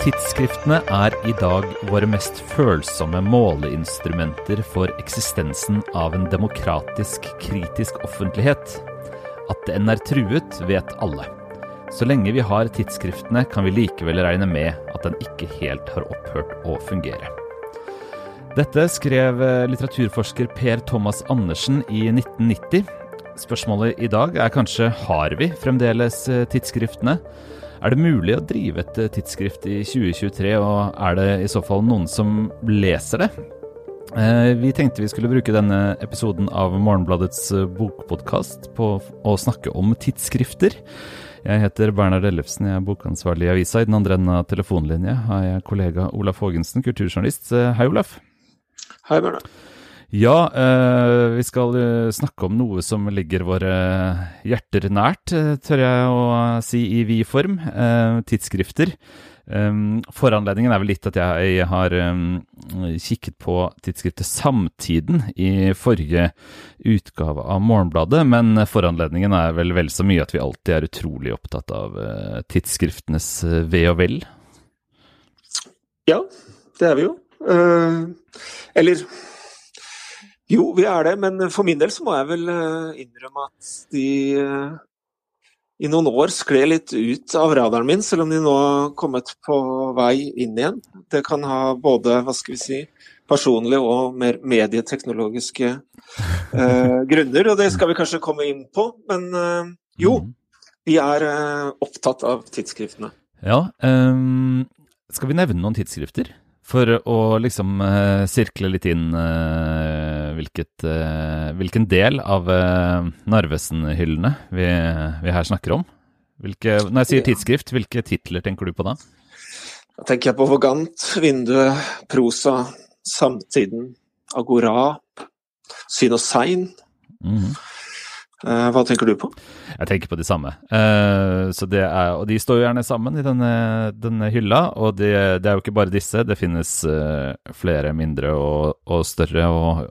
Tidsskriftene er i dag våre mest følsomme måleinstrumenter for eksistensen av en demokratisk, kritisk offentlighet. At den er truet, vet alle. Så lenge vi har tidsskriftene, kan vi likevel regne med at den ikke helt har opphørt å fungere. Dette skrev litteraturforsker Per Thomas Andersen i 1990. Spørsmålet i dag er kanskje har vi fremdeles tidsskriftene? Er det mulig å drive et tidsskrift i 2023, og er det i så fall noen som leser det? Vi tenkte vi skulle bruke denne episoden av Morgenbladets bokpodkast på å snakke om tidsskrifter. Jeg heter Bernhard Ellefsen, jeg er bokansvarlig i avisa. I den andre enden av telefonlinja har jeg kollega Olaf Haagensen, kulturjournalist. Hei, Olaf. Hei, Bernhard. Ja, eh, vi skal snakke om noe som ligger våre hjerter nært, tør jeg å si i vid form. Eh, tidsskrifter. Um, foranledningen er vel litt at jeg har um, kikket på tidsskriftet Samtiden i forrige utgave av Morgenbladet, men foranledningen er vel vel så mye at vi alltid er utrolig opptatt av uh, tidsskriftenes ve og vel. Ja, det er vi jo. Uh, eller jo, vi er det, men for min del så må jeg vel innrømme at de i noen år skled litt ut av radaren min, selv om de nå har kommet på vei inn igjen. Det kan ha både hva skal vi si, personlige og mer medieteknologiske eh, grunner, og det skal vi kanskje komme inn på. Men eh, jo, vi er eh, opptatt av tidsskriftene. Ja, um, skal vi nevne noen tidsskrifter? For å liksom uh, sirkle litt inn uh, hvilket, uh, hvilken del av Narvesen-hyllene vi, vi, her snakker om. Hvilke, når jeg sier tidsskrift, hvilke titler tenker du på da? Da tenker jeg på Vogant, Vinduet, Prosa, Samtiden, Agora, Syn og Sein. Mm -hmm. Hva tenker du på? Jeg tenker på de samme. Uh, er, og de står jo gjerne sammen i denne, denne hylla. Og det, det, er jo ikke bare disse, det finnes uh, flere mindre og, og, større, og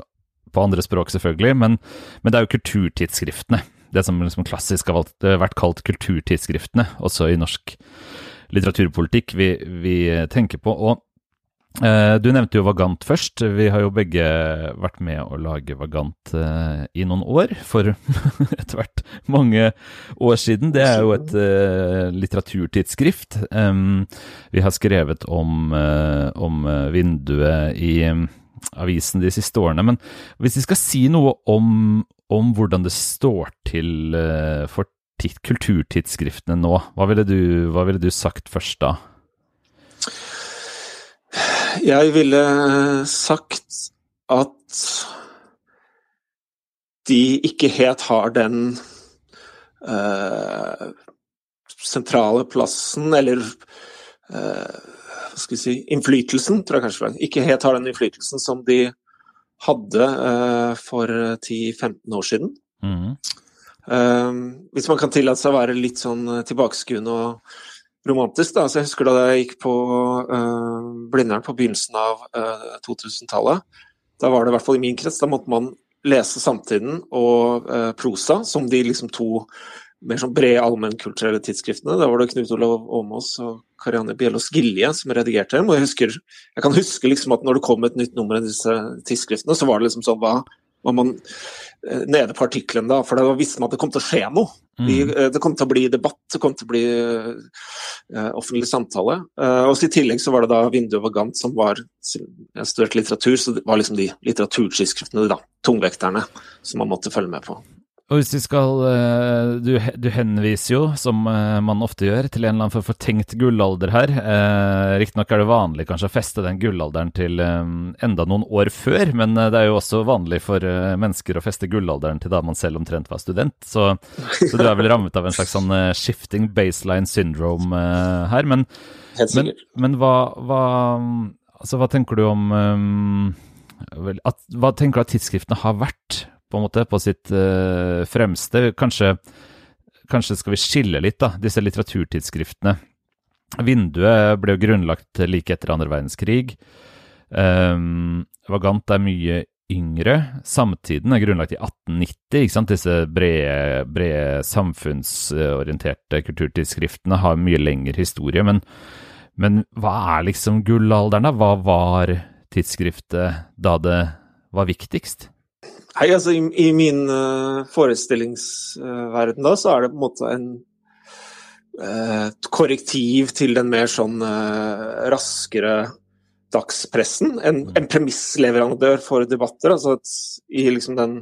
på andre språk selvfølgelig. Men, men det er jo kulturtidsskriftene. Det som liksom klassisk har vært kalt kulturtidsskriftene, også i norsk litteraturpolitikk, vi, vi tenker på. Og du nevnte jo Vagant først. Vi har jo begge vært med å lage Vagant uh, i noen år, for etter hvert mange år siden. Det er jo et uh, litteraturtidsskrift. Vi har skrevet om, om vinduet i um, avisen de siste årene. Men hvis vi skal si noe om, om hvordan det står til for kulturtidsskriftene nå, hva ville, du, hva ville du sagt først da? Jeg ville sagt at de ikke helt har den uh, sentrale plassen, eller uh, hva skal vi si innflytelsen, tror jeg kanskje. Ikke helt har den innflytelsen som de hadde uh, for 10-15 år siden. Mm. hvis man kan tillate seg å være litt sånn tilbakeskuende og romantisk. Da. Så jeg husker da jeg gikk på uh, Blindern på begynnelsen av uh, eh, 2000-tallet. Da var det i hvert fall i min krets, da måtte man lese Samtiden og uh, prosa som de liksom to mer sånn brede allmennkulturelle tidsskriftene. Da var det Knut Olav Åmås og Karianne Bjellås Gilje som redigerte dem. Og jeg, husker, jeg kan huske liksom at når det kom et nytt nummer av disse tidsskriftene, så var det liksom sånn hva, var man nede på artikkelen da, for da visste man at det kom til å skje noe. Mm. Eh, det kom til å bli debatt, det kom til å bli uh, offentlig samtale. Uh, og I tillegg så var det da Vinduet Vagant som var Jeg studerte litteratur, så det var liksom de litteraturtidsskriftene, da, tungvekterne, som man måtte følge med på. Og hvis vi skal eh, du, du, henviser jo, som eh, man ofte gjør, til en eller annen fortenkt gullalder her. Eh, Riktignok er det vanlig kanskje å feste den gullalderen til eh, enda noen år før, men det er jo også vanlig for mennesker å feste gullalderen til da man selv omtrent var student. Så, så du er vel rammet av en slags sånn shifting baseline syndrome her. Men, men, men hva, hva, altså, hva tenker du om um, at, Hva tenker du at tidsskriftene har vært? På en måte, på sitt uh, fremste. Kanskje, kanskje, skal vi skille litt, da, disse litteraturtidsskriftene. Vinduet ble jo grunnlagt like etter andre verdenskrig. Um, Vagant er mye yngre. Samtiden er grunnlagt i 1890. ikke sant? Disse brede, brede samfunnsorienterte kulturtidsskriftene har mye lengre historie. Men, Men hva er liksom gullalderen, da? Hva var tidsskriftet da det var viktigst? Hei, altså i, i min uh, forestillingsverden da, så er det på en måte en uh, korrektiv til den mer sånn uh, raskere dagspressen. En, en premissleverandør for debatter. altså at I liksom den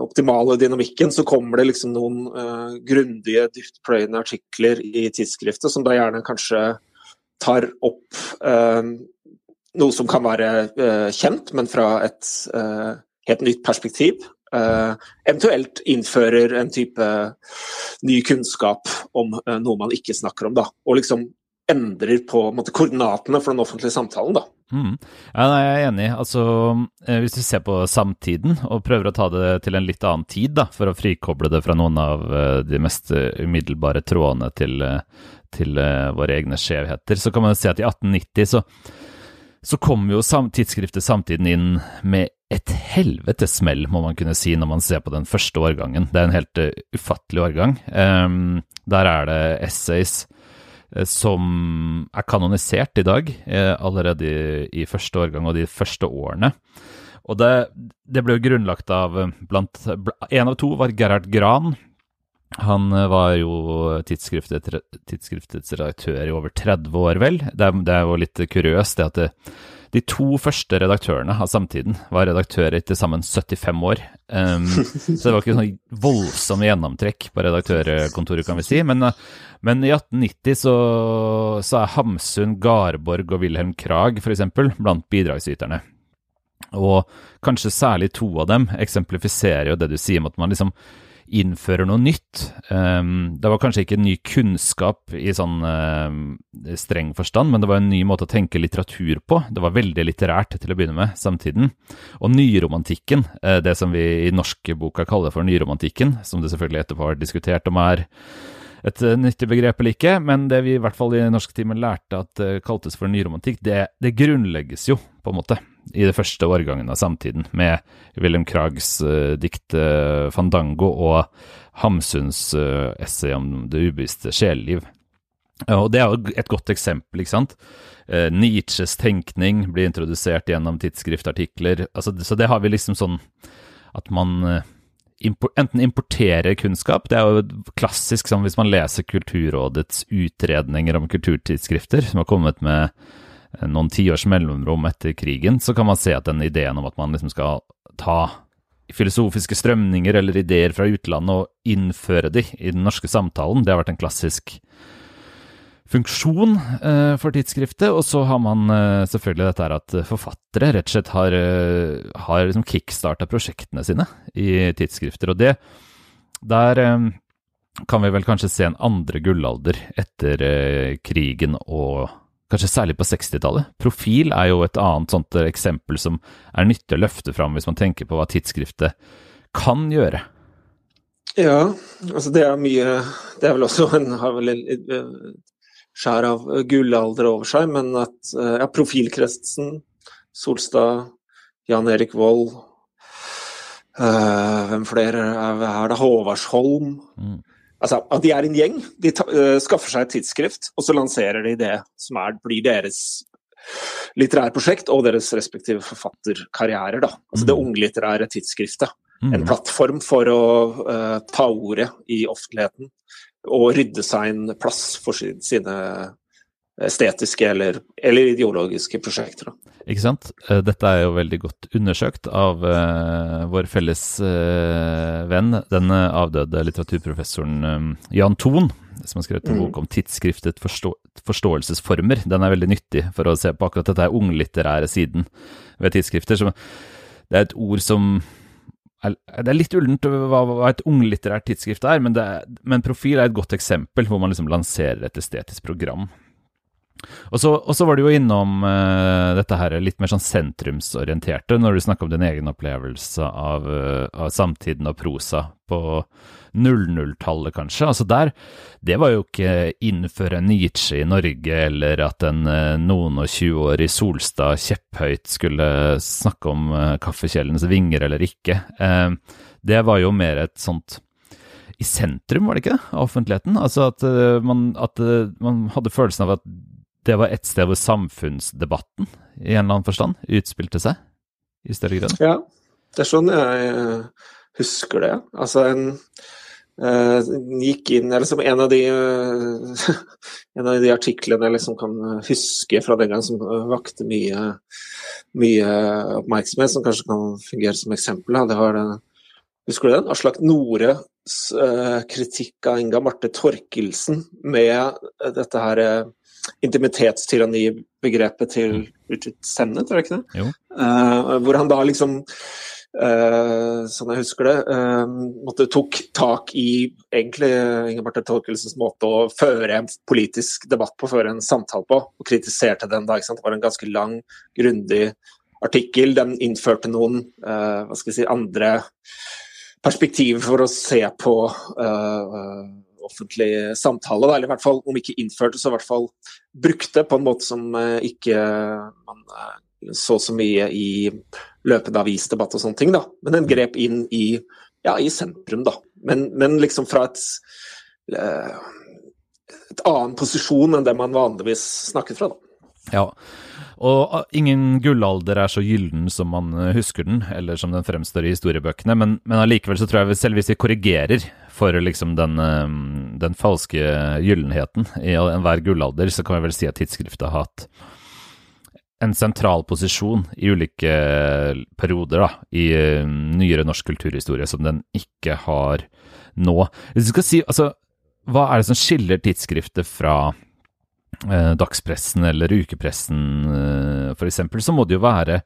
optimale dynamikken så kommer det liksom noen uh, grundige, dyptpløyende artikler i tidsskriftet som da gjerne kanskje tar opp uh, noe som kan være uh, kjent, men fra et helt nytt perspektiv. eventuelt innfører en type ny kunnskap om noe man ikke snakker om, da. Og liksom endrer på måte, koordinatene for den offentlige samtalen. da. Mm. Ja, nei, jeg er enig. Altså, eh, hvis vi ser på samtiden og prøver å ta det til en litt annen tid, da, for å frikoble det fra noen av eh, de mest eh, umiddelbare trådene til, til våre egne skjevheter, så kan man se at i 1890 så, så kom jo sam tidsskriftet Samtiden inn med et helvetes smell, må man kunne si, når man ser på den første årgangen. Det er en helt ufattelig årgang. Um, der er det essays Eh, som er kanonisert i dag, eh, allerede i, i, første årgang og de første årene. Og det, det ble jo grunnlagt av eh, blant En av to var Gerhard Gran. Han var jo tidsskriftets redaktør i over 30 år, vel. Det er, det er jo litt kuriøst det at det, de to første redaktørene av Samtiden var redaktører til sammen 75 år. Um, så det var ikke sånn voldsom gjennomtrekk på redaktørkontoret, kan vi si. Men, men i 1890 så, så, er Hamsun, Garborg og Wilhelm Krag f.eks. blant bidragsyterne. Og kanskje særlig to av dem eksemplifiserer jo det du sier om at man liksom innfører noe nytt. Um, det var kanskje ikke ny kunnskap i sånn um, streng forstand, men det var en ny måte å tenke litteratur på. Det var veldig litterært til å begynne med, samtiden. Og nyromantikken, uh, det som vi i norske boka kaller for nyromantikken, som det selvfølgelig etterpå har diskutert om er et uh, nyttig begrep eller ikke, men det vi i hvert fall i norsktimen lærte at det kaltes for nyromantikk, det, det grunnlegges jo, på en måte i det første årgangene av samtiden, med Wilhelm Krags uh, dikt uh, 'Fandango' og Hamsuns uh, essay om det ubevisste sjeleliv. og Det er jo et godt eksempel. ikke sant? Nietzsches tenkning blir introdusert gjennom tidsskriftartikler. Altså, så det har vi liksom sånn at man enten importerer kunnskap, det er jo klassisk sånn hvis man leser Kulturrådets utredninger om kulturtidsskrifter, som har kommet med noen tiårs mellomrom etter krigen, så kan man se at den ideen om at man liksom skal ta filosofiske strømninger eller ideer fra utlandet og innføre de i den norske samtalen, det har vært en klassisk funksjon eh, for tidsskriftet. Og så har man eh, selvfølgelig dette her at forfattere rett og slett har, eh, har liksom kickstarta prosjektene sine i tidsskrifter. Og det der kan vi vel kanskje se en andre gullalder etter krigen og kanskje særlig på 60-tallet. Profil er jo et annet sånt eksempel som er nyttig å løfte fram hvis man tenker på hva tidsskriftet kan gjøre. Ja, altså det er mye Det er vel også en har vel en skjær av gullalder over seg, men at ja, profilkretsen, Solstad, Jan Erik Vold øh, Hvem flere er det? Håvardsholm. Mm. Altså, at de er en gjeng. De ta, uh, skaffer seg et tidsskrift, og så lanserer de det som er, blir deres litterære prosjekt og deres respektive forfatterkarrierer. Da. Altså mm. det unglitterære tidsskriftet. Mm. En plattform for å uh, ta ordet i offentligheten og rydde seg en plass for sine estetiske eller, eller ideologiske prosjekter. Ikke sant. Eh, dette er jo veldig godt undersøkt av uh, vår felles uh, venn, den avdøde litteraturprofessoren um, Jan Thon, som har skrevet en mm. bok om tidsskriftet forstå forståelsesformer. Den er veldig nyttig for å se på akkurat dette unglitterære siden ved tidsskrifter. Som, det er et ord som det er litt ullent hva, et unglitterært tidsskrift er, men, det, men profil er et godt eksempel hvor man liksom lanserer et estetisk program. Og så, og så var du jo innom uh, dette her litt mer sånn sentrumsorienterte, når du snakker om din egen opplevelse av, uh, av samtiden og prosa på 00-tallet, kanskje. Altså der, det var jo ikke innføre Nietzsche i Norge, eller at en uh, noen og tjue år i Solstad kjepphøyt skulle snakke om kaffekjellens vinger eller ikke. det var jo mer et sånt i sentrum, var det ikke det, av offentligheten? Altså at man, at man hadde følelsen av at det var et sted hvor samfunnsdebatten i en eller annen forstand utspilte seg i større grad? Ja, det er sånn jeg husker det. Altså en Uh, gikk inn, eller som en av de, uh, en av de artiklene jeg liksom kan huske fra den gang som vakte mye, mye oppmerksomhet, som kanskje kan fungere som eksempel. Det var den, husker du den? Aslak Nores uh, kritikk av Inga Marte Torkelsen med dette her intimitetstyranni-begrepet til Richard Sennett, er det ikke det? hvor han da liksom Uh, sånn jeg husker det, uh, tok tak i egentlig Ingeborg Marte Torkelsens måte å føre en politisk debatt på, føre en samtale på, og kritiserte den da. Det var en ganske lang, grundig artikkel. Den innførte noen uh, hva skal jeg si, andre perspektiver for å se på offentlig samtale, eller i hvert fall om ikke innførte, så i hvert fall brukte på en måte som ikke man så så mye i løpende avisdebatt og sånne ting, da. Men den grep inn i, ja, i sentrum, da. Men, men liksom fra et, eh, et annen posisjon enn det man vanligvis snakket fra, da. Ja, og ingen gullalder er så gyllen som man eh, husker den, eller som den fremstår i historiebøkene, men, men allikevel så tror jeg selv hvis vi korrigerer for liksom den, eh, den falske gyllenheten i enhver gullalder, så kan vi vel si at tidsskriftet har hatt en sentral posisjon i ulike perioder da, i uh, nyere norsk kulturhistorie som den ikke har nå. Hvis du skal si, altså, Hva er det som skiller tidsskriftet fra eh, dagspressen eller ukepressen eh, f.eks., så må det jo være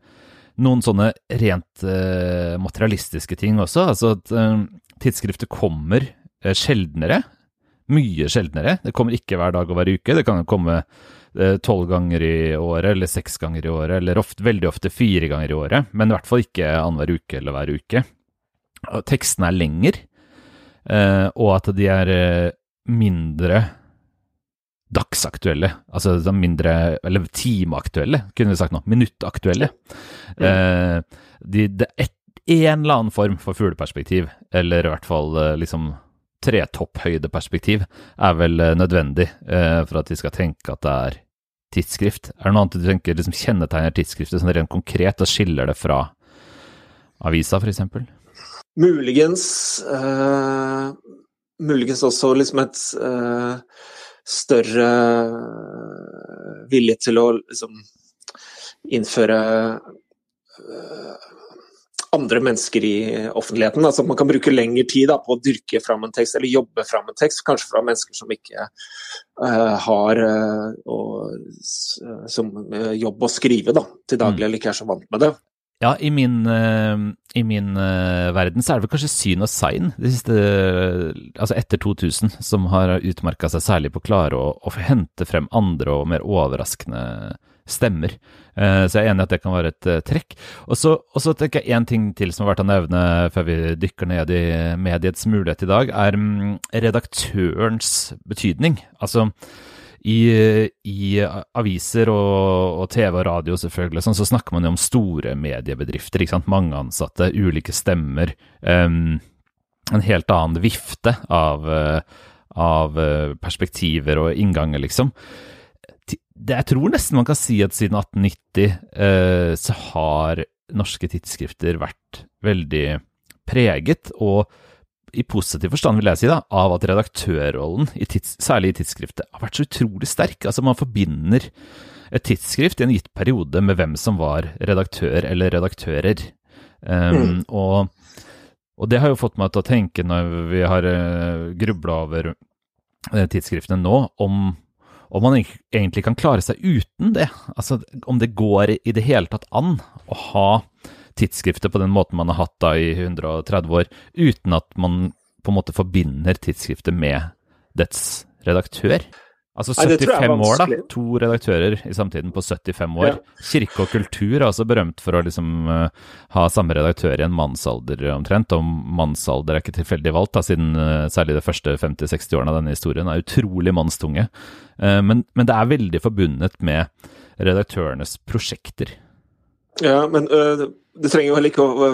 noen sånne rent uh, materialistiske ting også. Altså at tidsskriftet kommer sjeldnere. Mye sjeldnere. Det kommer ikke hver dag og hver uke. Det kan komme Eh, tolv ganger i året, eller seks ganger i året, eller ofte, veldig ofte fire ganger i året, men i hvert fall ikke annenhver uke eller hver uke. Tekstene er lengre, eh, og at de er eh, mindre dagsaktuelle, altså mindre Eller timeaktuelle, kunne vi sagt nå. Minuttaktuelle. Mm. De, det er en eller annen form for fugleperspektiv, eller i hvert fall liksom tretopphøydeperspektiv er vel eh, nødvendig eh, for at vi skal tenke at det er tidsskrift. Er det noe annet du tenker liksom kjennetegner tidsskriftet sånn rent konkret, og skiller det fra avisa, f.eks.? Muligens uh, Muligens også liksom et uh, større vilje til å liksom innføre uh, andre mennesker i offentligheten. Altså Man kan bruke lengre tid da, på å dyrke fram en tekst, eller jobbe fram en tekst, kanskje fra mennesker som ikke uh, har uh, og, uh, jobb å skrive da, til daglig, mm. eller ikke er så vant med det. Ja, i min, i min verden så er det vel kanskje syn og sign de siste, altså etter 2000 som har utmerka seg særlig på å klare å, hente frem andre og mer overraskende stemmer. Eh, så jeg er enig i at det kan være et eh, trekk. Og så tenker jeg én ting til som har vært å nevne før vi dykker ned i mediets mulighet i dag, er mm, redaktørens betydning. Altså i, i aviser og, og, TV og radio selvfølgelig, sånn, så snakker man jo om store mediebedrifter. Mange ansatte, ulike stemmer. Um, en helt annen vifte av, av perspektiver og innganger, liksom jeg tror nesten man kan si at siden 1890 uh, så har norske tidsskrifter vært veldig preget, og i positiv forstand vil jeg si da, av at redaktørrollen, i tids, særlig i tidsskriftet, har vært så utrolig sterk. Altså Man forbinder et tidsskrift i en gitt periode med hvem som var redaktør eller redaktører. Um, mm. og, og, det har jo fått meg til å tenke, når vi har uh, grubla over uh, tidsskriftene nå, om om man egentlig kan klare seg uten det. Altså om det går i det hele tatt an å ha tidsskrifter på den måten man har hatt da i 130 år, uten at man på en måte forbinder tidsskriftet med dets redaktør. Altså 75 år, da. To redaktører i samtiden på 75 år. Ja. Kirke og kultur er altså berømt for å liksom uh, ha samme redaktør i en mannsalder omtrent. Og mannsalder er ikke tilfeldig valgt, da, siden uh, særlig de første 50-60 årene av denne historien er utrolig mannstunge. Uh, men, men, det er veldig forbundet med redaktørenes prosjekter. Ja, men det trenger jo heller ikke å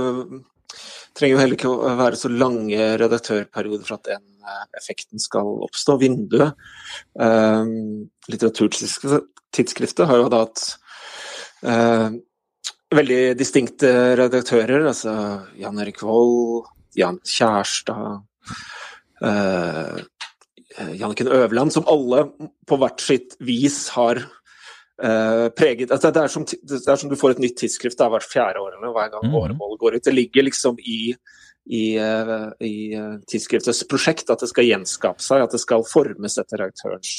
trenger jo heller ikke å være så lange redaktørperioder for at den effekten skal oppstå. Vinduet, eh, litteraturtidsskriftet, har jo hatt eh, veldig distinkte redaktører. altså Jan Erik Vold, Jan Kjærstad, eh, Janniken Øverland, som alle på hvert sitt vis har Uh, preget altså det, er som, det, er som, du får et nytt tidsskrift det er hvert fjerde år eller hver gang mm. åremålet går ut. Det ligger liksom i, i, uh, i uh, tidsskriftets prosjekt at det skal gjenskape seg, at det skal formes etter redaktørens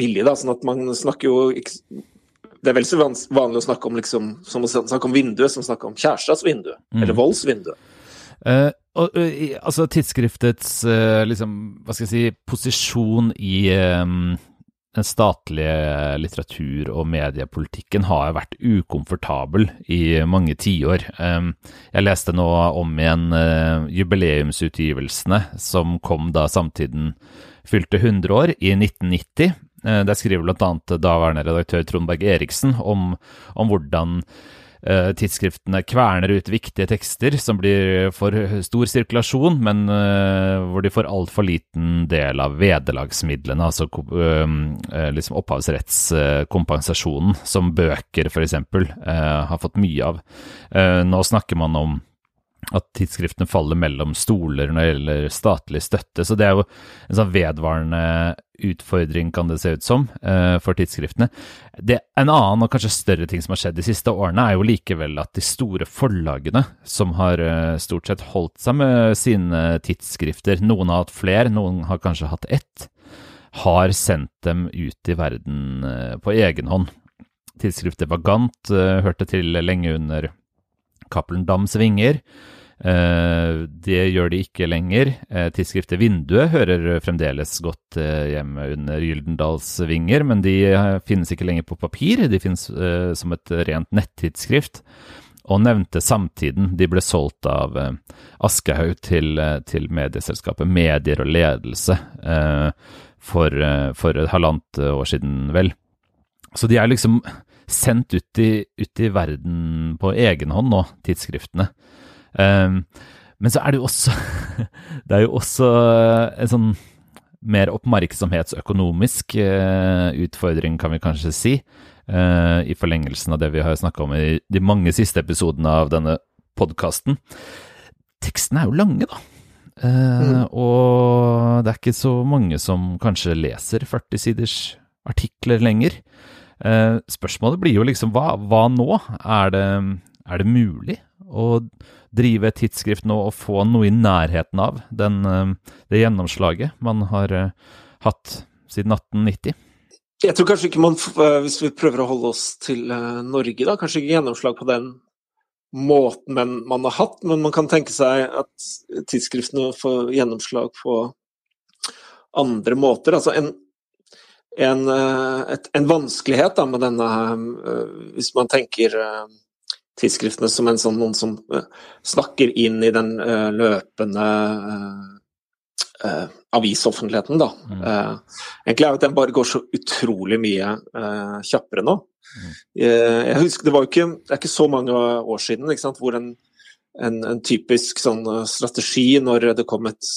vilje. Da, sånn at man snakker jo Det er vel så vanlig å snakke om liksom, som å snakke om vinduet som å snakke om kjærestas vindu, mm. eller voldsvindu. Uh, og, uh, altså tidsskriftets uh, liksom, hva skal jeg si, posisjon i um, den statlige litteratur- og mediepolitikken har vært ukomfortabel i mange tiår. Jeg leste nå om igjen jubileumsutgivelsene som kom da samtiden fylte 100 år, i 1990. Der skriver bl.a. daværende redaktør Trond Berg Eriksen om, om hvordan tidsskriftene kverner ut viktige tekster som blir for stor sirkulasjon, men uh, hvor de får altfor liten del av vederlagsmidlene, altså uh, liksom opphavsrettskompensasjonen, som bøker f.eks. har fått mye av. nå snakker man om at tidsskriftene faller mellom stoler når det gjelder statlig støtte. Så det er jo en sånn vedvarende utfordring, kan det se ut som, uh, for tidsskriftene. Det, en annen og kanskje større ting som har skjedd de siste årene, er jo likevel at de store forlagene, som har uh, stort sett holdt seg med sine tidsskrifter, noen har hatt flere, noen har kanskje hatt ett, har sendt dem ut i verden uh, på egen hånd. Tidsskriftet Vagant hørte til lenge under Cappelen Dams vinger. Uh, det gjør de ikke lenger. Uh, tidsskriftet Vinduet hører fremdeles godt uh, hjemme under Gyldendals vinger, men de finnes ikke lenger på papir. De finnes som et rent nettidsskrift. Og nevnte Samtiden. De ble solgt av Aschehoug til, til, medieselskapet Medier og Ledelse for, for et halvannet år siden, vel. Så de er liksom sendt ut i, ut i verden på egen hånd nå, tidsskriftene. Um, men så er det jo også Det er jo også en sånn mer oppmerksomhetsøkonomisk uh, utfordring, kan vi kanskje si. Uh, I forlengelsen av det vi har snakka om i de mange siste episodene av denne podkasten. Tekstene er jo lange, da. Uh, mm. Og det er ikke så mange som kanskje leser 40 siders artikler lenger. Spørsmålet blir jo liksom hva, hva nå? Er det, er det mulig å drive et tidsskrift nå og få noe i nærheten av den, eh, det gjennomslaget man har eh, hatt siden 1890? Jeg tror kanskje ikke man, eh, hvis vi prøver å holde oss til Norge, da, kanskje ikke gjennomslag på den måten man har hatt, men man kan tenke seg at tidsskriftene får gjennomslag på andre måter. Altså en, en, et, en vanskelighet da, med denne Hvis man tenker tidsskriftene som en sånn noen som uh, snakker inn i den uh, løpende uh, avisoffentligheten, da. Mm. egentlig er det at den bare går så utrolig mye kjappere nå. Mm. jeg husker, Det var jo ikke, det er ikke så mange år siden hvor en, en, en typisk sånn strategi når det kom et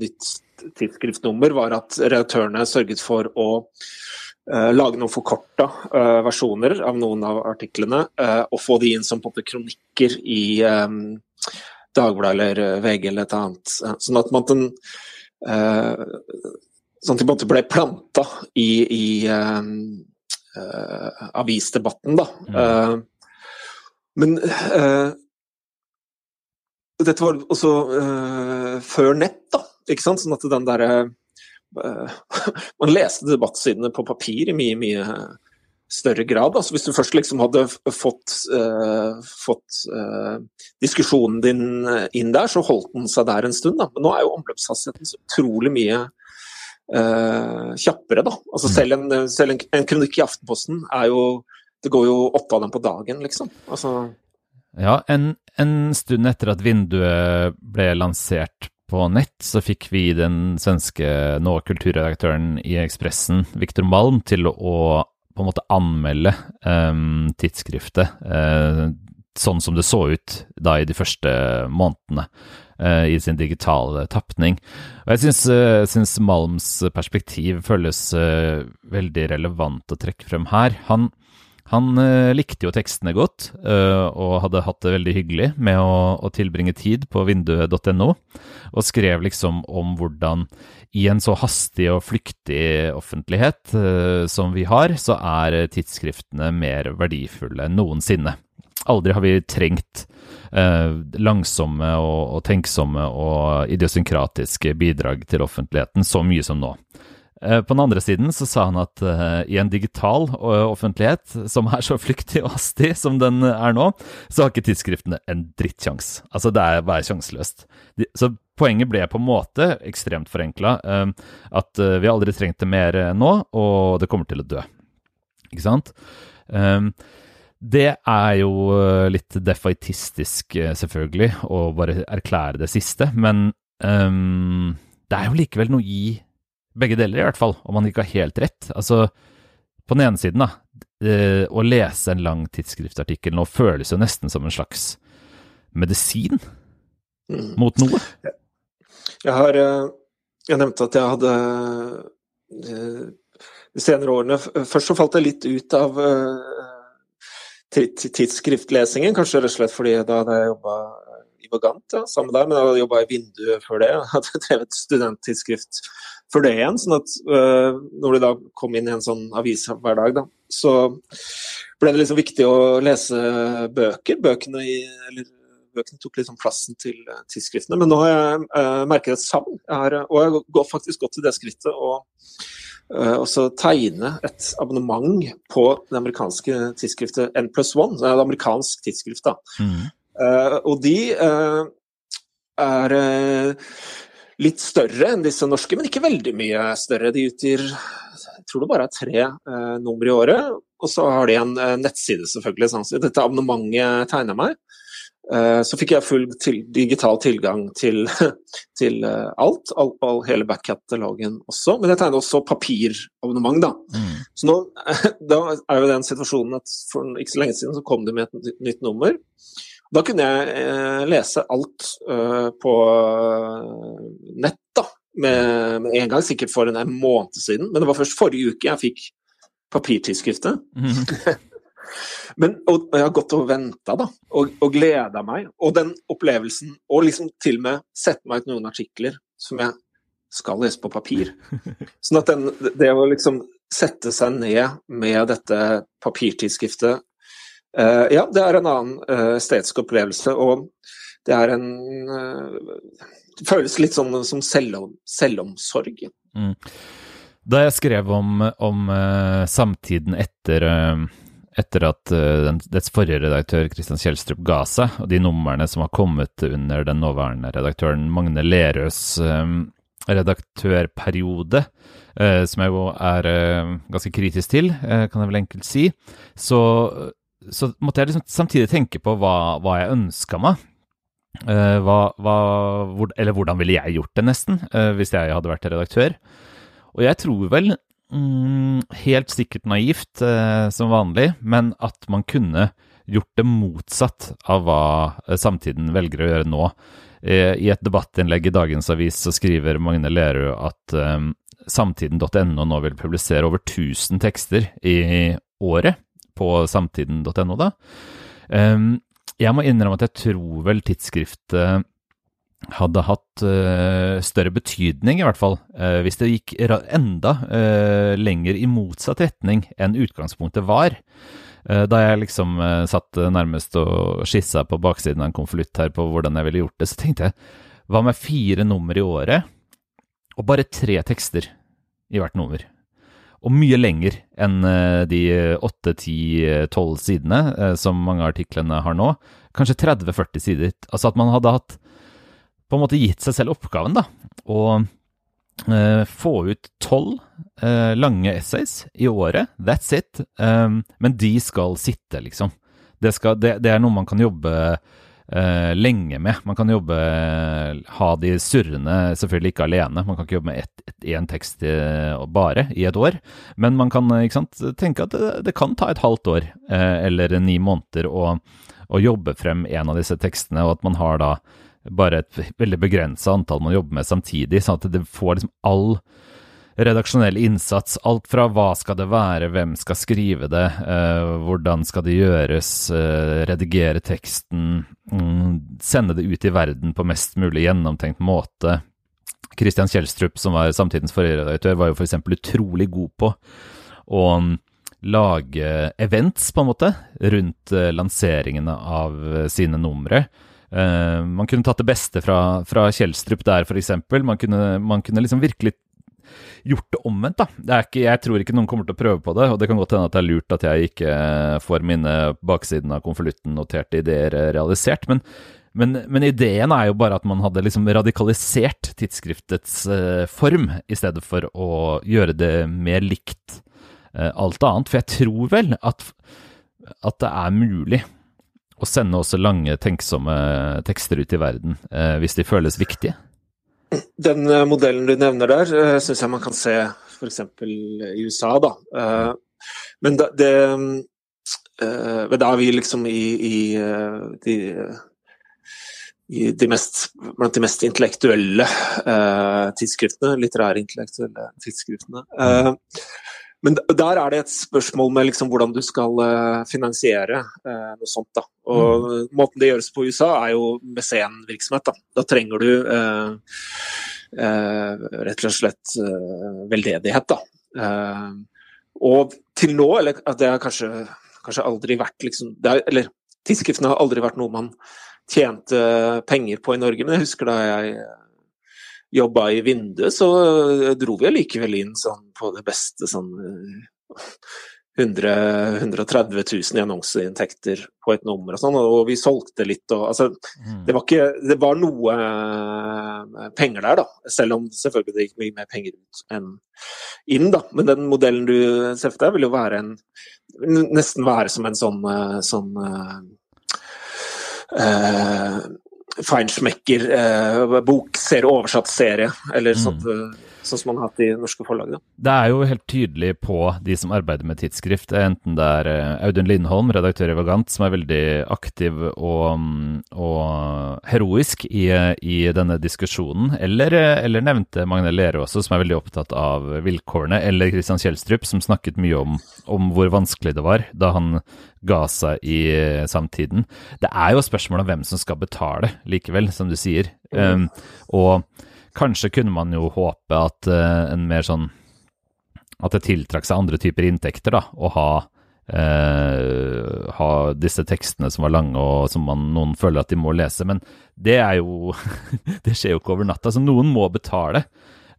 nytt tidsskriftnummer, var at redaktørene sørget for å Uh, lage noen forkorta uh, versjoner av noen av artiklene, uh, og få de inn som på kronikker i um, Dagbladet eller VG eller et annet. sånn at man den, sånn at de på en måte ble planta i, i avisdebatten, da. Mm. men dette var også før nett, da. Ikke sant? Sånn at den derre Eh, man leste debattsidene på papir i mye, mye større grad. Altså hvis du først liksom hadde fått, uh, fått uh, diskusjonen din inn der, så holdt den seg der en stund. Da. Men nå er jo omløpshastigheten så utrolig mye uh, kjappere. Da. Altså mm. selv, en, selv en, en, kronikk i Aftenposten er jo Det går jo åtte av dem på dagen, liksom. Altså, ja, en, en stund etter at vinduet ble lansert på nett, så fikk vi den svenske nå kulturredaktøren i Ekspressen, Viktor Malm, til å på en måte anmelde um, tidsskriftet uh, sånn som det så ut da i de første månedene uh, i sin digitale tapning. Og jeg syns, uh, Malms perspektiv føles veldig relevant å trekke frem her. Han, han likte jo tekstene godt, og hadde hatt det veldig hyggelig med å, å tilbringe tid på vinduet.no, og skrev liksom om hvordan i en så hastig og flyktig offentlighet som vi har, så er tidsskriftene mer verdifulle enn noensinne. Aldri har vi trengt eh, langsomme og, og, tenksomme og idiosynkratiske bidrag til offentligheten så mye som nå. Eh, på den andre siden så sa han at eh, i en digital eh, offentlighet som er så flyktig og hastig som den er nå, så har ikke tidsskriftene en drittsjans. Altså, det er bare sjanseløst. Så poenget ble på en måte ekstremt forenkla. At vi aldri trengte mer nå, og det kommer til å dø. Ikke sant? Um, det er jo litt defaitistisk, selvfølgelig, å bare erklære det siste, men um, det er jo likevel noe i begge deler, i hvert fall, om man ikke har helt rett. Altså, på den ene siden, da, eh, å lese en lang tidsskriftartikkel nå føles jo nesten som en slags medisin mm. mot noe. Jeg har Jeg nevnte at jeg hadde de senere årene Først så falt jeg litt ut av tidsskriftlesingen, kanskje rett og slett fordi da hadde jeg jobba i Vagant ja, sammen der, men jeg hadde jobba i Vinduet før det. Jeg hadde drevet studenttidsskrift før det igjen. sånn at uh, når du da kom inn i en sånn avis hver dag, da, så ble det liksom viktig å lese bøker. Bøkene, i, eller, bøkene tok liksom plassen til uh, tidsskriftene. Men nå har jeg uh, merket et savn, og jeg har faktisk gått til det skrittet. og Eh, og så tegne et abonnement på det amerikanske tidsskriftet N pluss One. Det er et amerikansk tidsskrift, da. Mm. Uh, og de uh, er uh, litt større enn disse norske, men ikke veldig mye større. De utgir jeg tror det bare er tre nummer i året. Og så har de en nettside, selvfølgelig. Sånn. Så dette abonnementet tegner meg. Eh, så fikk jeg full til, digital tilgang til, til eh, alt, all, all, hele back-catalogen også. Men jeg tegnet også papirabonnement, da. Mm. Så nå da er jo den situasjonen at for ikke så lenge siden så kom det med et nytt nummer. Da kunne jeg eh, lese alt uh, på nett, da. Med, en gang, sikkert for en måned siden. Men det var først forrige uke jeg fikk papirtidsskriftet. Mm. Men, og, og jeg har gått og venta og, og gleda meg. Og den opplevelsen, og liksom til og med sette meg ut noen artikler som jeg skal lese på papir. Sånn at den, det å liksom sette seg ned med dette papirtidsskriftet uh, Ja, det er en annen uh, estetisk opplevelse, og det er en uh, Det føles litt sånn som selvom, selvomsorg. Mm. Da jeg skrev om, om samtiden etter etter at uh, dets forrige redaktør Kristian Kjelstrup ga seg, og de numrene som har kommet under den nåværende redaktøren Magne Lerøs redaktørperiode, som jeg jo er ganske kritisk til, kan jeg vel enkelt si, så, så måtte jeg liksom samtidig tenke på hva, hva jeg ønska meg. Hva, hva, hvor, eller hvordan ville jeg gjort det, nesten, hvis jeg hadde vært redaktør? Og jeg tror vel Mm, helt sikkert naivt, uh, som vanlig, men at man kunne gjort det motsatt av hva samtiden velger å gjøre nå. I et debattinnlegg i dagens avis så skriver Magne Lerøe at samtiden.no nå vil publisere over 1000 tekster i året på samtiden.no, da. Eh, jeg må innrømme at jeg tror vel tidsskriftet hadde hatt uh, større betydning, i hvert fall, uh, hvis det gikk enda uh, lenger i motsatt retning enn utgangspunktet var. da jeg liksom satt nærmest og skissa på baksiden av en konvolutt her på hvordan jeg ville gjort det, så tenkte jeg hva med fire nummer i året, og bare tre tekster i hvert nummer? Og mye lenger enn de åtte, ti, tolv sidene som mange av artiklene har nå. Kanskje 30-40 sider. Altså at man hadde hatt på en måte gitt seg selv oppgaven, da, å uh, få ut tolv uh, lange essays i året. That's it. Um, men de skal sitte, liksom. Det, skal, det, det, er noe man kan jobbe eh, lenge med. Man kan jobbe, ha de surrende, selvfølgelig ikke alene. Man kan ikke jobbe med én tekst i, bare i et år. Men man kan sant, tenke at det, det, kan ta et halvt år eh, eller ni måneder å, å jobbe frem en av disse tekstene, og at man har da bare et veldig begrensa antall man jobber med samtidig, sånn at det får liksom all redaksjonell innsats. Alt fra hva skal det være, hvem skal skrive det, eh, hvordan skal det gjøres, eh, redigere teksten, mm, sende det ut i verden på mest mulig gjennomtenkt måte. Kristian Kjelstrup, som var samtidens forrige redaktør, var jo f.eks. utrolig god på å um, lage events, på en måte, rundt uh, lanseringene av sine numre. Uh, man kunne tatt det beste fra, fra Kjelstrup der, f.eks. Man, man kunne liksom virkelig gjort det omvendt, da. Ikke, jeg tror ikke noen kommer til å prøve på det, og det kan godt hende at det er lurt at jeg ikke eh, får mine baksiden av konvolutten noterte ideer eh, realisert, men, men, men, ideen er jo bare at man hadde liksom radikalisert tidsskriftets uh, form, i stedet for å gjøre det mer likt alt annet. For jeg tror vel at, at, det er mulig å sende også lange, tenksomme tekster ut i verden hvis de føles viktige. Den eh, modellen du nevner der, eh, syns jeg man kan se f.eks. i USA. da. Uh, men da, det Da er vi liksom i, i de, de mest, blant de mest intellektuelle tidsskriftene, litterære intellektuelle tidsskriftene. Uh, men der er det et spørsmål med liksom hvordan du skal uh, finansiere eh, noe sånt. da. Og mm. Måten det gjøres på i USA, er jo mesenvirksomhet. Da. da trenger du uh, rett og slett veldedighet. da. og til nå, eller det har kanskje, kanskje aldri vært liksom, er, Eller tidsskriftene har aldri vært noe man tjente penger på i Norge, men jeg husker da jeg jobba i vinduet, så eh, dro vi allikevel inn sånn på det beste sånn 100 130 000 i annonseinntekter på et nummer og sånn, og vi solgte litt og altså mm. Det var ikke Det var noe uh, penger der, da. Selv om selvfølgelig det gikk mye mer penger ut enn inn, da. Men den modellen du ser for deg, vil jo være en Nesten være som en sånn, uh, sånn uh, feinschmecker eh, oversatt serie, eller mm. sånt. Eh, sånn som man har hatt i norske forlag. Da. Det er jo helt tydelig på de som arbeider med tidsskrift, enten det er eh, Audun Lindholm, redaktør i Vagant, som er veldig aktiv og, mm, og heroisk i, i, denne diskusjonen, eller, eh, eller nevnte Magne Lerøe også, som er veldig opptatt av vilkårene, eller Christian Kjelstrup, som snakket mye om, om hvor vanskelig det var da han ga seg i eh, samtiden. Det er jo spørsmål om hvem som skal betale, likevel, som du sier. Um, og kanskje kunne man jo håpe at uh, en mer sånn At det tiltrakk seg andre typer inntekter, da, å ha Uh, ha disse tekstene som var lange og som man, noen føler at de må lese. Men det er jo Det skjer jo ikke over natta. Så noen må betale.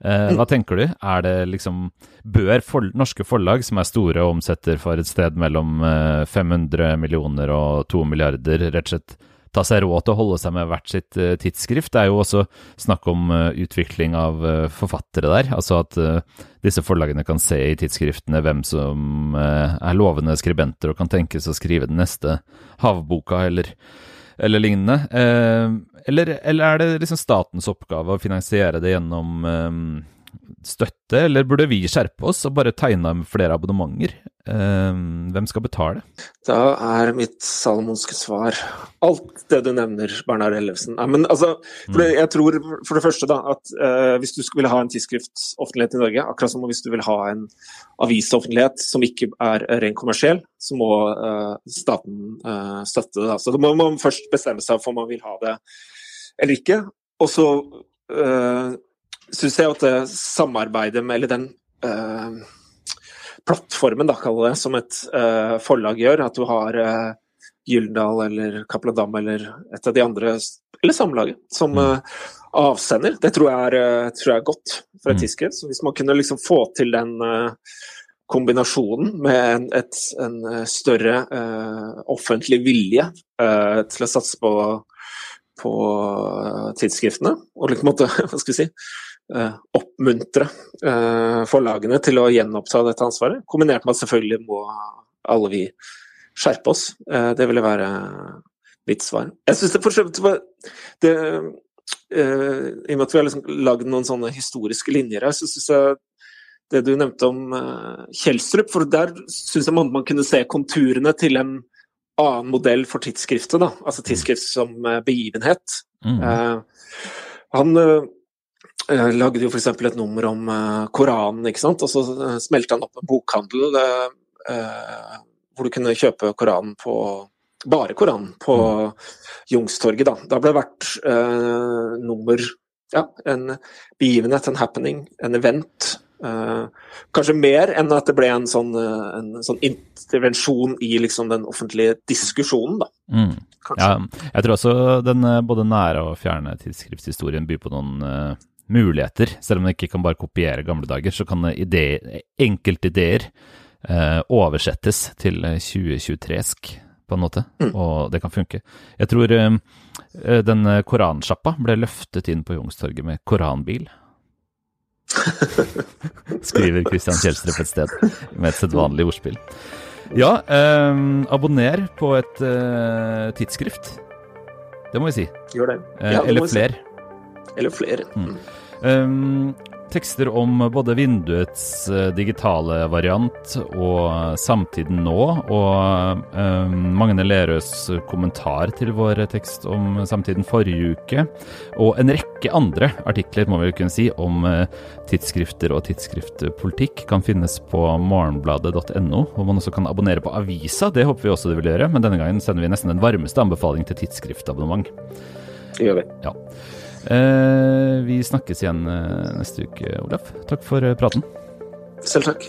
Uh, hva tenker du? Er det liksom Bør for, norske forlag, som er store og omsetter for et sted mellom 500 eh, millioner og 2 milliarder, rett og slett ta seg råd til å holde seg med hvert sitt uh, tidsskrift. Det er jo også snakk om uh, utvikling av uh, forfattere der. Altså at disse forlagene kan se i tidsskriftene hvem som er lovende skribenter og kan tenkes å skrive den neste havboka eller eller lignende. Eh, eller, eller, er det liksom statens oppgave å finansiere det gjennom eh, støtte, eller burde vi skjerpe oss og bare tegne flere abonnementer? Ehm, hvem skal betale? Da er mitt salomonske svar alt det du nevner, Bernhard Ellefsen. Ja, men altså, for det, mm. jeg tror for det første da, at uh, hvis du vil ha en tidsskriftoffentlighet i Norge, akkurat som hvis du vil ha en avisoffentlighet som ikke er ren kommersiell, så må uh, staten uh, støtte det. Da. Så da må man først bestemme seg for om man vil ha det eller ikke. Og så syns jeg at det samarbeidet med, eller den plattformen, da, kaller det, som et uh, forlag gjør. At du har uh, Gyldendal eller Cappelen Dam eller et av de andre, eller Samlaget, som uh, avsender. Det tror jeg er, tror jeg er godt for et mm. tidsskrift. Så hvis man kunne liksom få til den kombinasjonen med en, et, en større offentlig vilje til å satse på, på tidsskriftene, og liksom måte, hva skal vi si Eh, oppmuntre eh, forlagene til å gjenoppta dette ansvaret. Kombinert med at selvfølgelig må alle vi skjerpe oss. Eh, det ville være mitt svar. Jeg syns det for så vidt var det, I og med at vi har liksom lagd noen sånne historiske linjer her, så syns jeg det du nevnte om Kjelstrup, for der syns jeg man, kunne se konturene til en annen modell for tidsskriftet, da. Altså tidsskrift som begivenhet. Mm. han lagde jo f.eks. et nummer om uh, Koranen, ikke sant. Og så uh, smelte han opp en bokhandel hvor du kunne kjøpe Koranen på bare Koranen på Jungstorget. Youngstorget, da. Da ble det vært nummer Ja, en begivenhet, en happening, en event. kanskje mer enn at det ble en sånn, en sånn intervensjon i liksom den offentlige diskusjonen, da. Mm. Ja, jeg tror også den både nære og fjerne tidsskriftshistorien byr på noen muligheter. Selv om man ikke kan bare kopiere gamle dager, så kan enkeltideer eh, oversettes til 2023-sk på en måte, mm. og det kan funke. Jeg tror eh, den koransjappa ble løftet inn på Youngstorget med koranbil. Skriver Christian Kjelstrup et sted, med et sedvanlig ordspill. Ja, eh, abonner på et eh, tidsskrift. Det må vi si. Gjør det. Eh, ja, det eller flere. Eller flere. Mm. Um, tekster om både vinduets uh, digitale variant og samtiden nå, og um, Magne Lerøs kommentar til vår tekst om samtiden forrige uke, og en rekke andre artikler må vi kunne si, om uh, tidsskrifter og tidsskriftpolitikk kan finnes på morgenbladet.no, hvor man også kan abonnere på avisa. Det håper vi også du vil gjøre, men denne gangen sender vi nesten den varmeste anbefaling til tidsskriftabonnement. Det gjør vi. Ja. Eh, vi snakkes igjen eh, neste uke, Olaf. Takk for eh, praten. Selv takk.